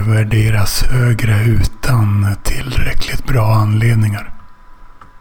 värderas högre utan tillräckligt bra anledningar.